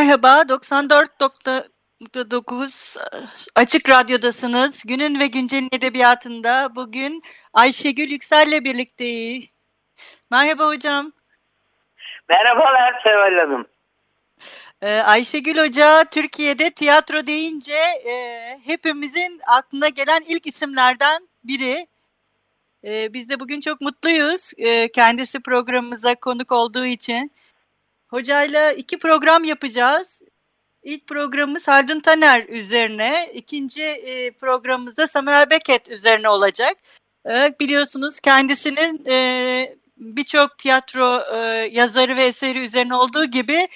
Merhaba, 94.9 Açık Radyo'dasınız. Günün ve Güncel'in edebiyatında bugün Ayşegül Yüksel'le birlikteyiz. Merhaba hocam. Merhabalar Seval Hanım. Ee, Ayşegül Hoca Türkiye'de tiyatro deyince e, hepimizin aklına gelen ilk isimlerden biri. E, biz de bugün çok mutluyuz e, kendisi programımıza konuk olduğu için. Hocayla iki program yapacağız. İlk programımız Haldun Taner üzerine, ikinci e, programımız da Samuel Beckett üzerine olacak. E, biliyorsunuz kendisinin e, birçok tiyatro e, yazarı ve eseri üzerine olduğu gibi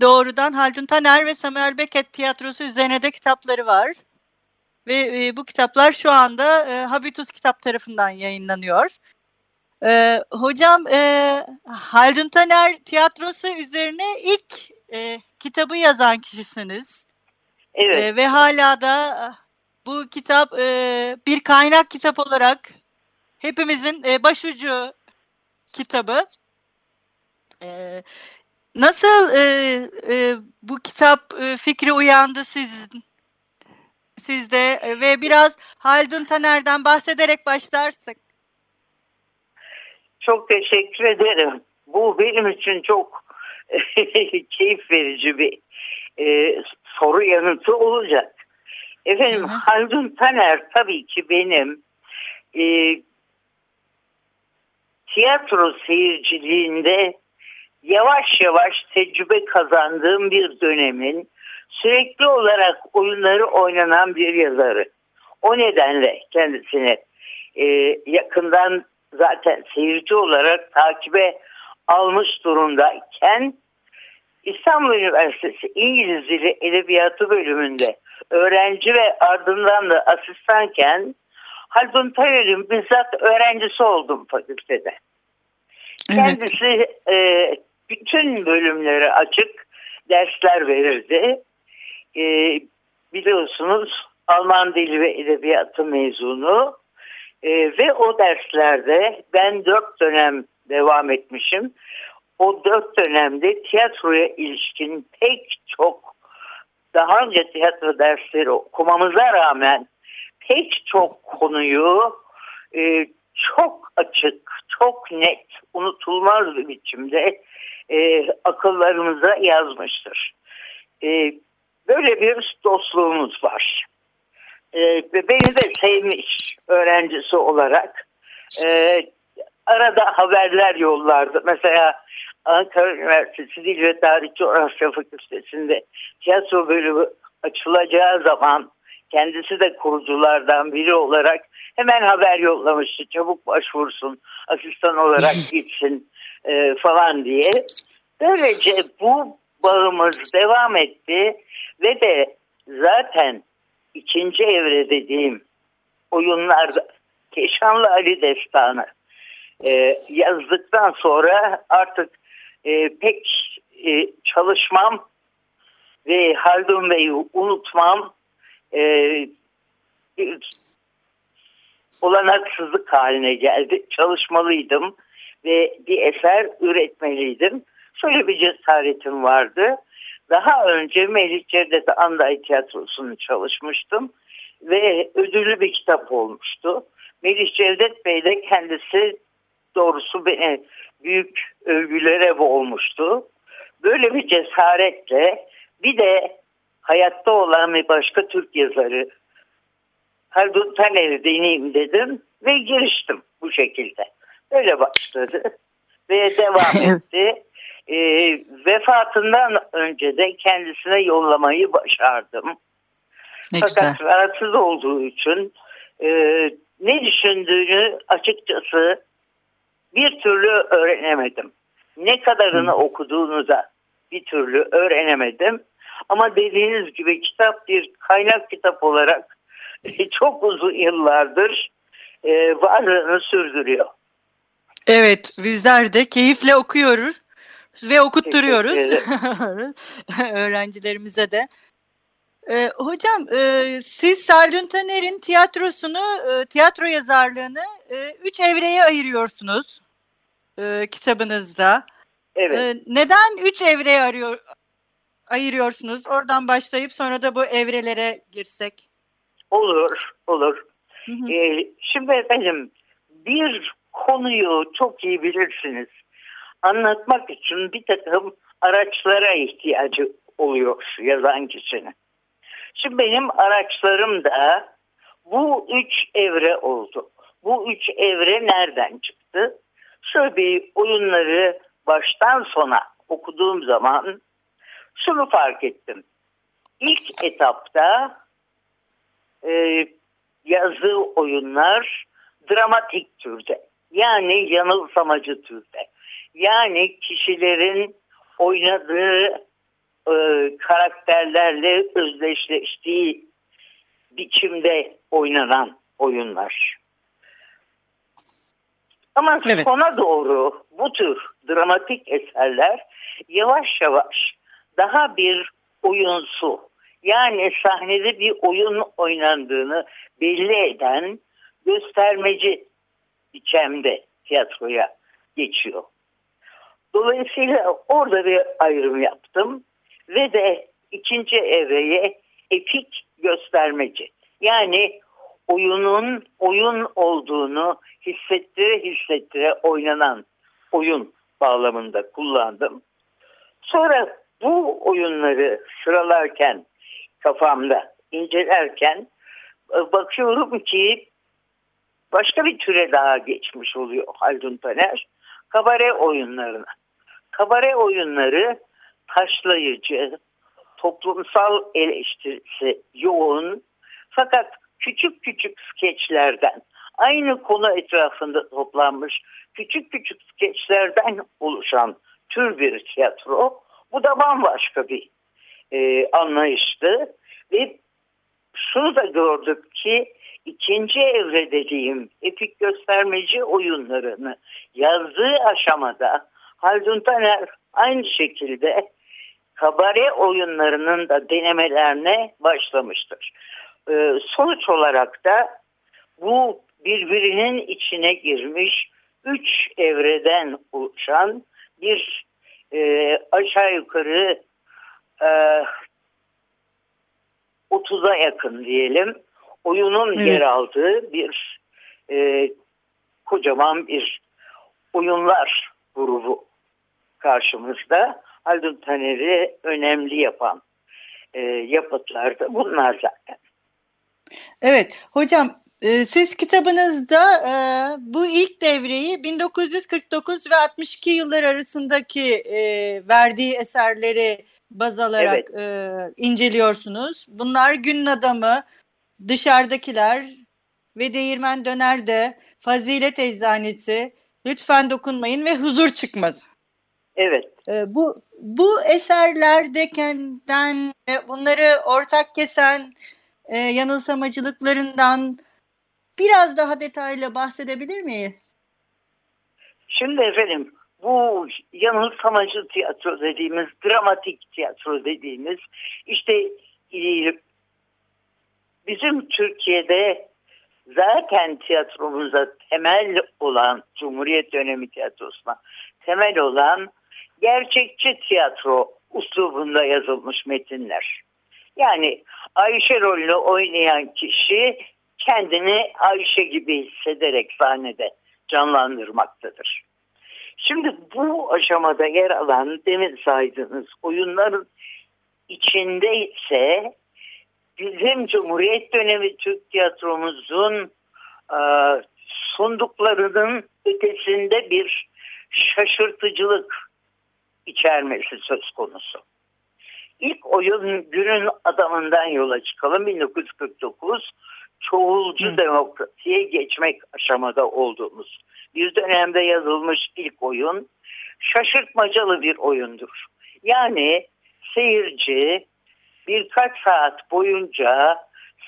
doğrudan Haldun Taner ve Samuel Beckett tiyatrosu üzerine de kitapları var. Ve bu kitaplar şu anda Habitus kitap tarafından yayınlanıyor. E, hocam e, Haldun Taner tiyatrosu üzerine ilk e, kitabı yazan kişisiniz. Evet. E, ve hala da bu kitap e, bir kaynak kitap olarak hepimizin e, başucu kitabı. E, nasıl e, e, bu kitap e, fikri uyandı sizin sizde ve biraz Haldun Taner'den bahsederek başlarsak. Çok teşekkür ederim. Bu benim için çok keyif verici bir e, soru yanıtı olacak. Efendim hı hı. Haldun Taner tabii ki benim e, tiyatro seyirciliğinde yavaş yavaş tecrübe kazandığım bir dönemin sürekli olarak oyunları oynanan bir yazarı. O nedenle kendisini e, yakından zaten seyirci olarak takibe almış durumdayken İstanbul Üniversitesi İngiliz Dili Edebiyatı bölümünde öğrenci ve ardından da asistanken Haldun Taner'in bizzat öğrencisi oldum fakültede. Evet. Kendisi e, bütün bölümlere açık dersler verirdi. E, biliyorsunuz Alman Dili ve Edebiyatı mezunu e, ve o derslerde ben dört dönem devam etmişim. O dört dönemde tiyatroya ilişkin pek çok daha önce tiyatro dersleri okumamıza rağmen pek çok konuyu e, çok açık, çok net, unutulmaz bir biçimde e, akıllarımıza yazmıştır. E, böyle bir dostluğumuz var. E, ve beni de sevmiş öğrencisi olarak. E, arada haberler yollardı. Mesela Ankara Üniversitesi Dil ve Tarih Coğrafya Fakültesi'nde tiyatro bölümü açılacağı zaman kendisi de kuruculardan biri olarak hemen haber yollamıştı. Çabuk başvursun, asistan olarak gitsin e, falan diye. Böylece bu bağımız devam etti ve de zaten ikinci evre dediğim oyunlarda Keşanlı Ali Destanı e, yazdıktan sonra artık e, pek e, çalışmam ve Haldun Bey'i unutmam e, olanaksızlık haline geldi. Çalışmalıydım ve bir eser üretmeliydim. Şöyle bir cesaretim vardı. Daha önce Melih Cevdet Anday Tiyatrosu'nu çalışmıştım ve ödüllü bir kitap olmuştu. Melih Cevdet Bey de kendisi doğrusu beni büyük övgülere boğulmuştu. Böyle bir cesaretle bir de hayatta olan bir başka Türk yazarı Haldun Taner'i deneyeyim dedim ve giriştim bu şekilde. Böyle başladı ve devam etti. E, vefatından önce de kendisine yollamayı başardım. Ne Fakat güzel. rahatsız olduğu için e, ne düşündüğünü açıkçası bir türlü öğrenemedim. Ne kadarını okuduğunu da bir türlü öğrenemedim. Ama dediğiniz gibi kitap bir kaynak kitap olarak çok uzun yıllardır e, varlığını sürdürüyor. Evet bizler de keyifle okuyoruz ve okutturuyoruz öğrencilerimize de. Ee, hocam e, siz Saldun Taner'in tiyatrosunu, e, tiyatro yazarlığını e, üç evreye ayırıyorsunuz e, kitabınızda. Evet. E, neden üç evreye arıyor, ayırıyorsunuz? Oradan başlayıp sonra da bu evrelere girsek. Olur, olur. Hı hı. Ee, şimdi efendim bir konuyu çok iyi bilirsiniz. Anlatmak için bir takım araçlara ihtiyacı oluyor yazan kişinin. Şimdi benim araçlarım da bu üç evre oldu. Bu üç evre nereden çıktı? Şöyle bir oyunları baştan sona okuduğum zaman şunu fark ettim. İlk etapta e, yazı oyunlar dramatik türde. Yani yanılsamacı türde. Yani kişilerin oynadığı e, karakterlerle özdeşleştiği biçimde oynanan oyunlar. Ama evet. sona doğru bu tür dramatik eserler yavaş yavaş daha bir oyunsu yani sahnede bir oyun oynandığını belli eden göstermeci biçemde tiyatroya geçiyor. Dolayısıyla orada bir ayrım yaptım ve de ikinci evreye epik göstermeci. Yani oyunun oyun olduğunu hissettire hissettire oynanan oyun bağlamında kullandım. Sonra bu oyunları sıralarken kafamda incelerken e, bakıyorum ki başka bir türe daha geçmiş oluyor Haldun Taner. Kabare oyunlarına. Kabare oyunları taşlayıcı, toplumsal eleştirisi yoğun fakat küçük küçük skeçlerden aynı konu etrafında toplanmış küçük küçük skeçlerden oluşan tür bir tiyatro. Bu da bambaşka bir e, anlayıştı ve şunu da gördük ki ikinci evre dediğim epik göstermeci oyunlarını yazdığı aşamada Haldun Taner aynı şekilde kabare oyunlarının da denemelerine başlamıştır. Ee, sonuç olarak da bu birbirinin içine girmiş üç evreden oluşan bir e, aşağı yukarı e, 30'a yakın diyelim oyunun evet. yer aldığı bir e, kocaman bir oyunlar grubu karşımızda. Haldun Taner'i önemli yapan e, yapıtlar da bunlar zaten. Evet hocam e, siz kitabınızda e, bu ilk devreyi 1949 ve 62 yıllar arasındaki e, verdiği eserleri baz alarak evet. e, inceliyorsunuz. Bunlar Günün Adamı, Dışarıdakiler ve Değirmen Döner de Fazilet Eczanesi, Lütfen Dokunmayın ve Huzur Çıkmaz. Evet. E, bu bu eserlerdekenden e, bunları ortak kesen e, yanılsamacılıklarından biraz daha detaylı bahsedebilir miyiz? Şimdi efendim bu yanılsamacı tiyatro dediğimiz, dramatik tiyatro dediğimiz işte e, bizim Türkiye'de zaten tiyatromuza temel olan, Cumhuriyet dönemi tiyatrosuna temel olan gerçekçi tiyatro uslubunda yazılmış metinler. Yani Ayşe rolünü oynayan kişi kendini Ayşe gibi hissederek sahnede canlandırmaktadır. Şimdi bu aşamada yer alan demin saydığınız oyunların içinde ise bizim Cumhuriyet dönemi Türk tiyatromuzun e, sunduklarının ötesinde bir şaşırtıcılık içermesi söz konusu. İlk oyun günün adamından yola çıkalım 1949 çoğulcu Hı. demokrasiye geçmek aşamada olduğumuz bir dönemde yazılmış ilk oyun şaşırtmacalı bir oyundur. Yani seyirci birkaç saat boyunca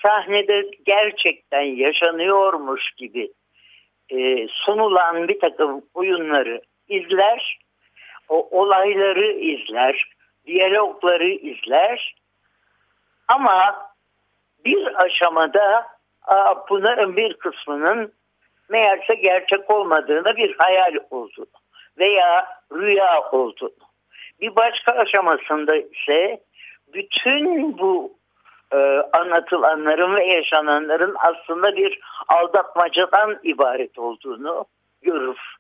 sahnede gerçekten yaşanıyormuş gibi e, sunulan bir takım oyunları izler, olayları izler, diyalogları izler ama bir aşamada bunların bir kısmının meğerse gerçek olmadığını bir hayal olduğunu veya rüya olduğunu. Bir başka aşamasında ise bütün bu e, anlatılanların ve yaşananların aslında bir aldatmacadan ibaret olduğunu görür.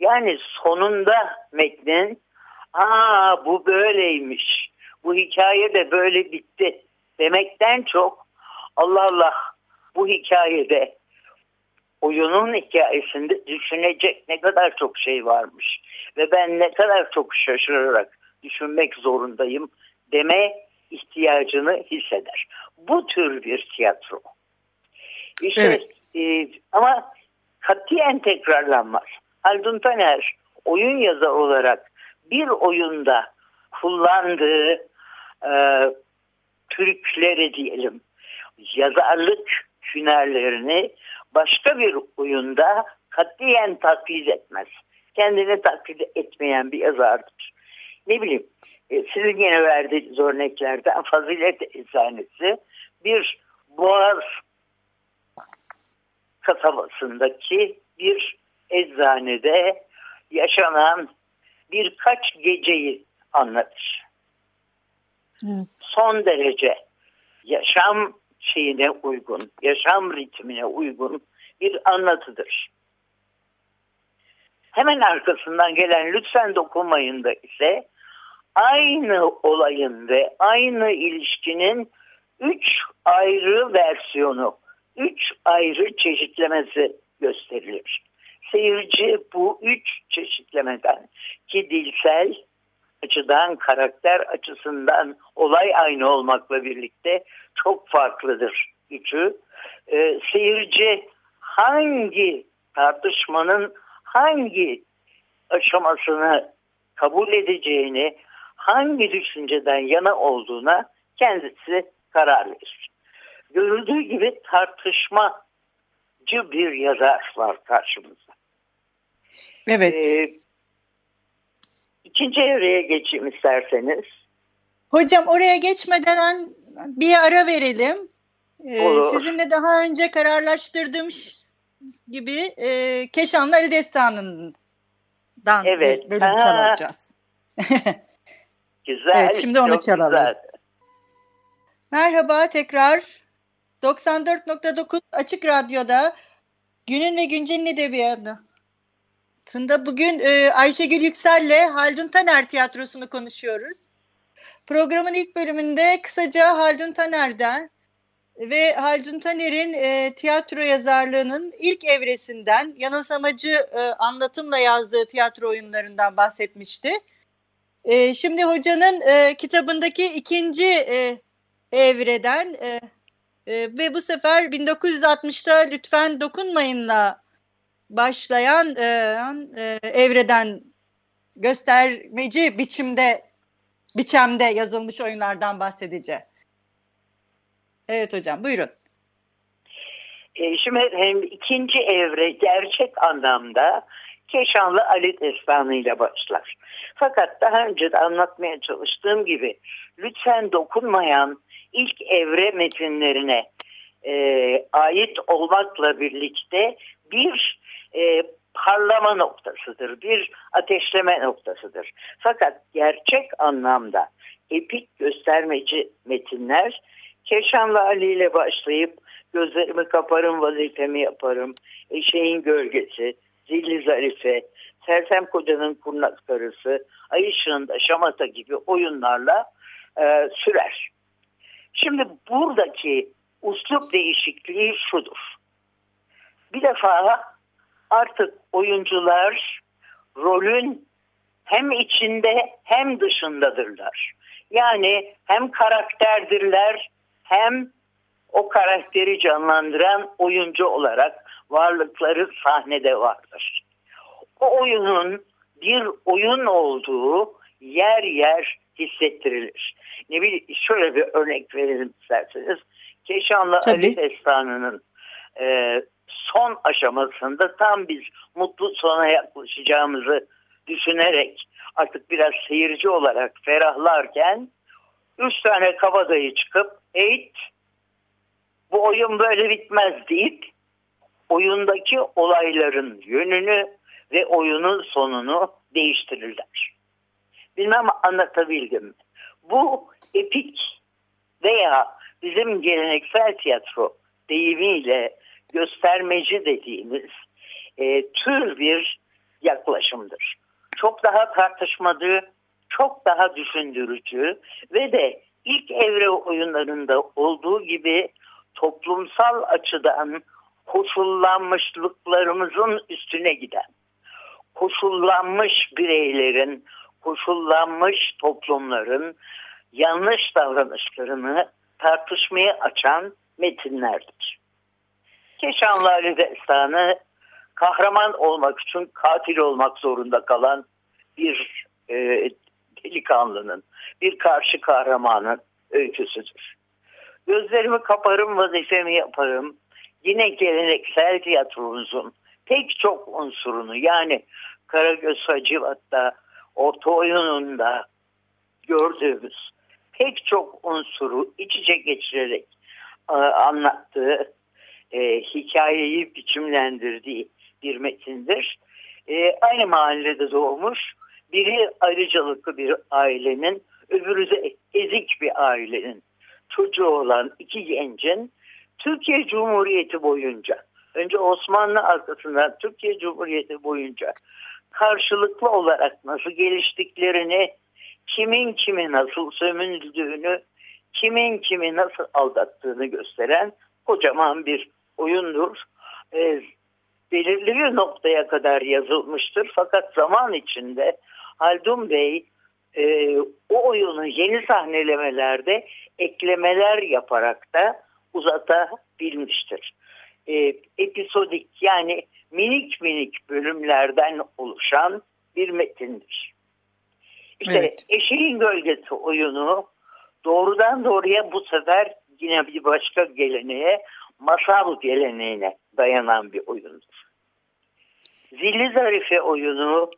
Yani sonunda metnin aa bu böyleymiş, bu hikaye de böyle bitti demekten çok Allah Allah bu hikayede oyunun hikayesinde düşünecek ne kadar çok şey varmış ve ben ne kadar çok şaşırarak düşünmek zorundayım deme ihtiyacını hisseder. Bu tür bir tiyatro. İşte evet. e, ama katiyen tekrarlanmaz. Haldun Taner oyun yazar olarak bir oyunda kullandığı e, Türkleri diyelim yazarlık hünerlerini başka bir oyunda katiyen taklit etmez. Kendini taklit etmeyen bir yazardır. Ne bileyim e, sizin yine verdiğiniz örneklerden fazilet eczanesi bir boğaz kasabasındaki bir eczanede yaşanan birkaç geceyi anlatır. Evet. Son derece yaşam şeyine uygun, yaşam ritmine uygun bir anlatıdır. Hemen arkasından gelen lütfen dokunmayın da ise aynı olayın ve aynı ilişkinin üç ayrı versiyonu, üç ayrı çeşitlemesi gösterilir. Seyirci bu üç çeşitlemeden ki dilsel açıdan, karakter açısından olay aynı olmakla birlikte çok farklıdır üçü. E, seyirci hangi tartışmanın hangi aşamasını kabul edeceğini, hangi düşünceden yana olduğuna kendisi karar verir. Görüldüğü gibi tartışmacı bir yazar var karşımızda. Evet. Ee, ikinci evreye geçeyim isterseniz. Hocam oraya geçmeden bir ara verelim. Ee, sizinle daha önce kararlaştırdığım gibi e, Keşanlı Ali Destanı'ndan evet. bir bölüm Aha. çalacağız. güzel. Evet şimdi onu çalalım. Güzel. Merhaba tekrar. 94.9 Açık Radyo'da Günün ve Güncel'in edebiyatı. Tında bugün e, Ayşegül Yüksel'le Haldun Taner tiyatrosunu konuşuyoruz. Programın ilk bölümünde kısaca Haldun Taner'den ve Haldun Taner'in e, tiyatro yazarlığının ilk evresinden yanılsamacı e, anlatımla yazdığı tiyatro oyunlarından bahsetmişti. E, şimdi hocanın e, kitabındaki ikinci e, evreden e, e, ve bu sefer 1960'ta Lütfen Dokunmayın'la başlayan e, e, evreden göstermeci biçimde biçemde yazılmış oyunlardan bahsedeceğim. Evet hocam buyurun. E, şimdi hem ikinci evre gerçek anlamda Keşanlı Ali Destanı ile başlar. Fakat daha önce de anlatmaya çalıştığım gibi lütfen dokunmayan ilk evre metinlerine e, ait olmakla birlikte bir e, parlama noktasıdır, bir ateşleme noktasıdır. Fakat gerçek anlamda epik göstermeci metinler Keşanlı Ali ile başlayıp gözlerimi kaparım vazifemi yaparım, eşeğin gölgesi, zilli zarife, Sersem Koca'nın kurnaz karısı, Ay ışığında şamata gibi oyunlarla e, sürer. Şimdi buradaki uslup değişikliği şudur. Bir defa artık oyuncular rolün hem içinde hem dışındadırlar. Yani hem karakterdirler hem o karakteri canlandıran oyuncu olarak varlıkları sahnede vardır. O oyunun bir oyun olduğu yer yer hissettirilir. Ne bileyim şöyle bir örnek verelim isterseniz. Keşanlı Tabii. Ali Destanı'nın e, son aşamasında tam biz mutlu sona yaklaşacağımızı düşünerek artık biraz seyirci olarak ferahlarken üç tane kabadayı çıkıp eğit bu oyun böyle bitmez deyip oyundaki olayların yönünü ve oyunun sonunu değiştirirler. Bilmem anlatabildim? Bu epik veya bizim geleneksel tiyatro deyimiyle göstermeci dediğimiz e, tür bir yaklaşımdır. Çok daha tartışmalı, çok daha düşündürücü ve de ilk evre oyunlarında olduğu gibi toplumsal açıdan koşullanmışlıklarımızın üstüne giden, koşullanmış bireylerin, koşullanmış toplumların yanlış davranışlarını tartışmaya açan metinlerdir. Keşanlı Ali Destanı kahraman olmak için katil olmak zorunda kalan bir e, delikanlının, bir karşı kahramanın öyküsüdür. Gözlerimi kaparım, vazifemi yaparım. Yine geleneksel tiyatromuzun pek çok unsurunu yani Karagöz Hacivat'ta, orta oyununda gördüğümüz pek çok unsuru iç içe geçirerek e, anlattığı, e, hikayeyi biçimlendirdiği bir metindir. E, aynı mahallede doğmuş, biri ayrıcalıklı bir ailenin, öbürü de ezik bir ailenin çocuğu olan iki gencin Türkiye Cumhuriyeti boyunca, önce Osmanlı arkasından Türkiye Cumhuriyeti boyunca karşılıklı olarak nasıl geliştiklerini, kimin kimi nasıl sömürüldüğünü, kimin kimi nasıl aldattığını gösteren kocaman bir oyundur. E, belirli bir noktaya kadar yazılmıştır. Fakat zaman içinde Haldun Bey e, o oyunu yeni sahnelemelerde eklemeler yaparak da uzatabilmiştir. E, episodik yani minik minik bölümlerden oluşan bir metindir. İşte Evet. Eşeğin Gölgesi oyunu doğrudan doğruya bu sefer yine bir başka geleneğe, masal geleneğine dayanan bir oyundur. Zilli Zarife oyunu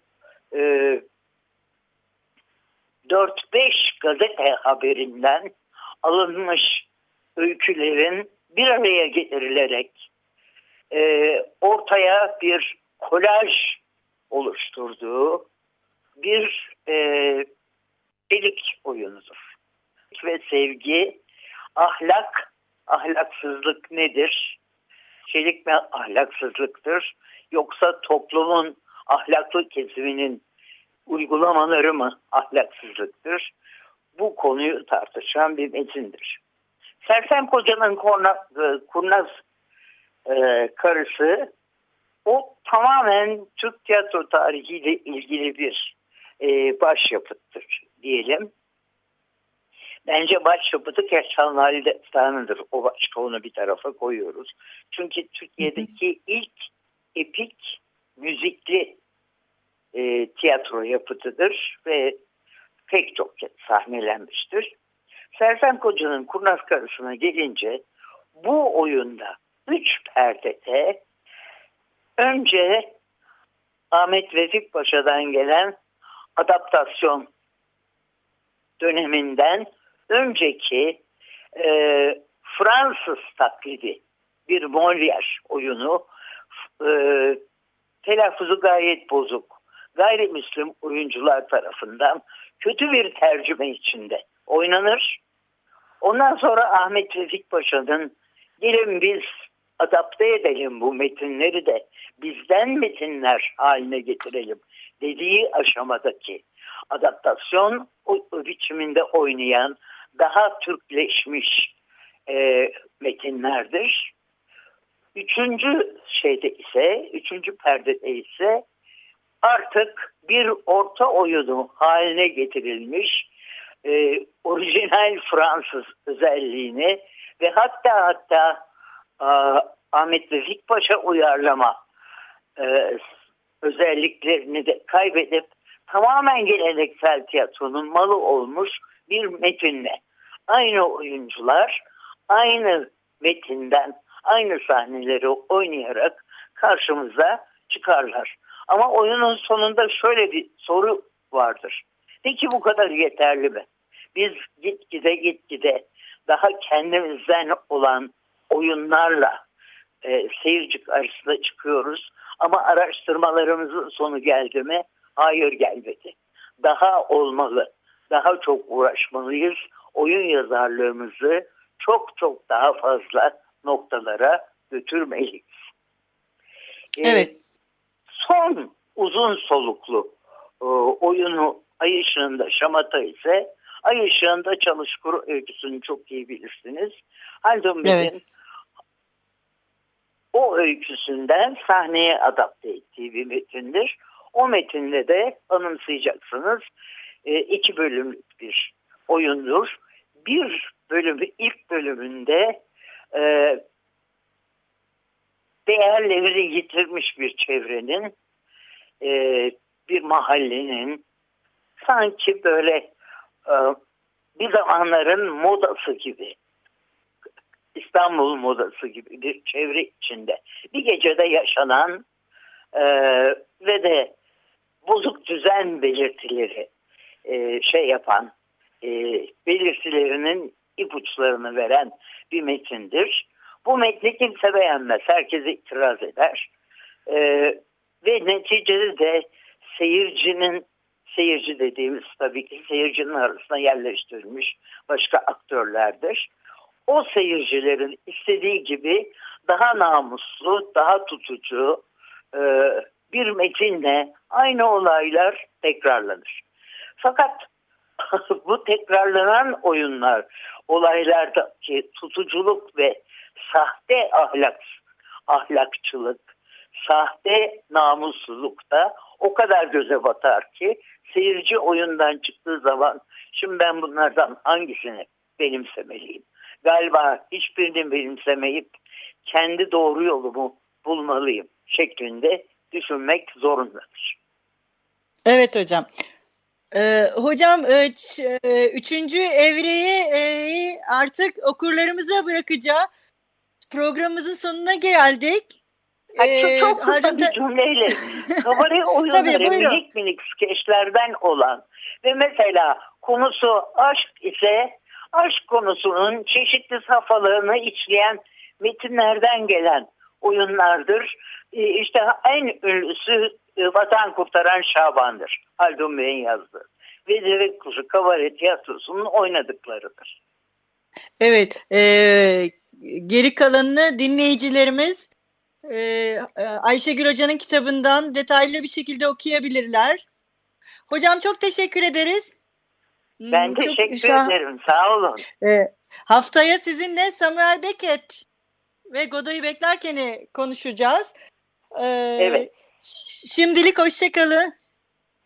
e, 4-5 gazete haberinden alınmış öykülerin bir araya getirilerek e, ortaya bir kolaj oluşturduğu bir e, delik oyunudur. Ve sevgi, ahlak, ahlaksızlık nedir? Çelik mi ahlaksızlıktır? Yoksa toplumun ahlaklı kesiminin uygulamaları mı ahlaksızlıktır? Bu konuyu tartışan bir metindir. Sersem Koca'nın e, kurnaz e, karısı o tamamen Türk tiyatro tarihiyle ilgili bir e, başyapıttır diyelim. Bence başyapıtı Keşan Ali Destanı'dır. O başka onu bir tarafa koyuyoruz. Çünkü Türkiye'deki ilk epik müzikli e, tiyatro yapıtıdır ve pek çok kez sahnelenmiştir. Sersem Koca'nın Kurnaz Karısı'na gelince bu oyunda üç perdede önce Ahmet Vefik Paşa'dan gelen adaptasyon döneminden önceki e, Fransız taklidi bir Molière oyunu e, telaffuzu gayet bozuk. Gayrimüslim oyuncular tarafından kötü bir tercüme içinde oynanır. Ondan sonra Ahmet Vefik Paşa'nın gelin biz adapte edelim bu metinleri de bizden metinler haline getirelim dediği aşamadaki adaptasyon biçiminde oynayan daha Türkleşmiş e, metinlerdir. Üçüncü şeyde ise, üçüncü perdede ise artık bir orta oyunu haline getirilmiş e, orijinal Fransız özelliğini ve hatta hatta Ahmet Vefik Paşa uyarlama e, özelliklerini de kaybedip tamamen geleneksel tiyatronun malı olmuş bir metinle aynı oyuncular aynı metinden aynı sahneleri oynayarak karşımıza çıkarlar. Ama oyunun sonunda şöyle bir soru vardır. Peki bu kadar yeterli mi? Biz gitgide gitgide daha kendimizden olan oyunlarla e, seyirci karşısına çıkıyoruz. Ama araştırmalarımızın sonu geldi mi? Hayır gelmedi. Daha olmalı. Daha çok uğraşmalıyız. Oyun yazarlığımızı çok çok daha fazla noktalara götürmeliyiz. Ee, evet. Son uzun soluklu e, oyunu Ay ışığında şamata ise Ay ışığında çalışkur öyküsünü çok iyi bilirsiniz. Haldun Bey'in evet. O öyküsünden sahneye adapte ettiği bir metindir. O metinde de anımsayacaksınız e, iki bölümlük bir oyundur. Bir bölümü ilk bölümünde e, değerlerini yitirmiş bir çevrenin e, bir mahallenin sanki böyle e, bir zamanların modası gibi İstanbul modası gibi bir çevre içinde bir gecede yaşanan e, ve de bozuk düzen belirtileri e, şey yapan e, belirtilerinin ipuçlarını veren bir metindir. Bu metni kimse beğenmez. Herkes itiraz eder. E, ve neticede de seyircinin seyirci dediğimiz tabii ki seyircinin arasına yerleştirilmiş başka aktörlerdir. O seyircilerin istediği gibi daha namuslu, daha tutucu e, bir metinle aynı olaylar tekrarlanır. Fakat bu tekrarlanan oyunlar olaylardaki tutuculuk ve sahte ahlak ahlakçılık, sahte namussuzluk da o kadar göze batar ki seyirci oyundan çıktığı zaman şimdi ben bunlardan hangisini benimsemeliyim? Galiba hiçbirini benimsemeyip kendi doğru yolumu bulmalıyım şeklinde düşünmek zorundadır. Evet hocam. Ee, hocam e, e, üçüncü evreyi e, artık okurlarımıza bırakacağız. Programımızın sonuna geldik. Ay, çok, çok kısa bir cümleyle kabare oyunları minik minik skeçlerden olan ve mesela konusu aşk ise aşk konusunun çeşitli safhalarını içleyen metinlerden gelen oyunlardır. Ee, işte en ünlüsü e, Vatan Kurtaran Şaban'dır. Haldun Bey'in yazdığı. Ve Deve Kuşu Kabare Tiyatrosu'nun oynadıklarıdır. Evet. E, geri kalanını dinleyicilerimiz e, Ayşegül Hoca'nın kitabından detaylı bir şekilde okuyabilirler. Hocam çok teşekkür ederiz. Ben hmm, teşekkür şah... ederim. Sağ olun. E, haftaya sizinle Samuel Beckett ve Godoy'u beklerken konuşacağız. Ee, evet. Şimdilik hoşçakalın.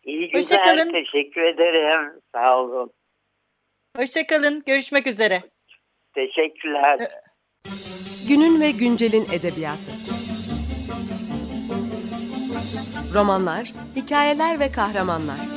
İyi günler. Hoşçakalın. Teşekkür ederim. Sağ olun. Hoşçakalın. Görüşmek üzere. Teşekkürler. Ee, Günün ve güncelin edebiyatı. Romanlar, hikayeler ve kahramanlar.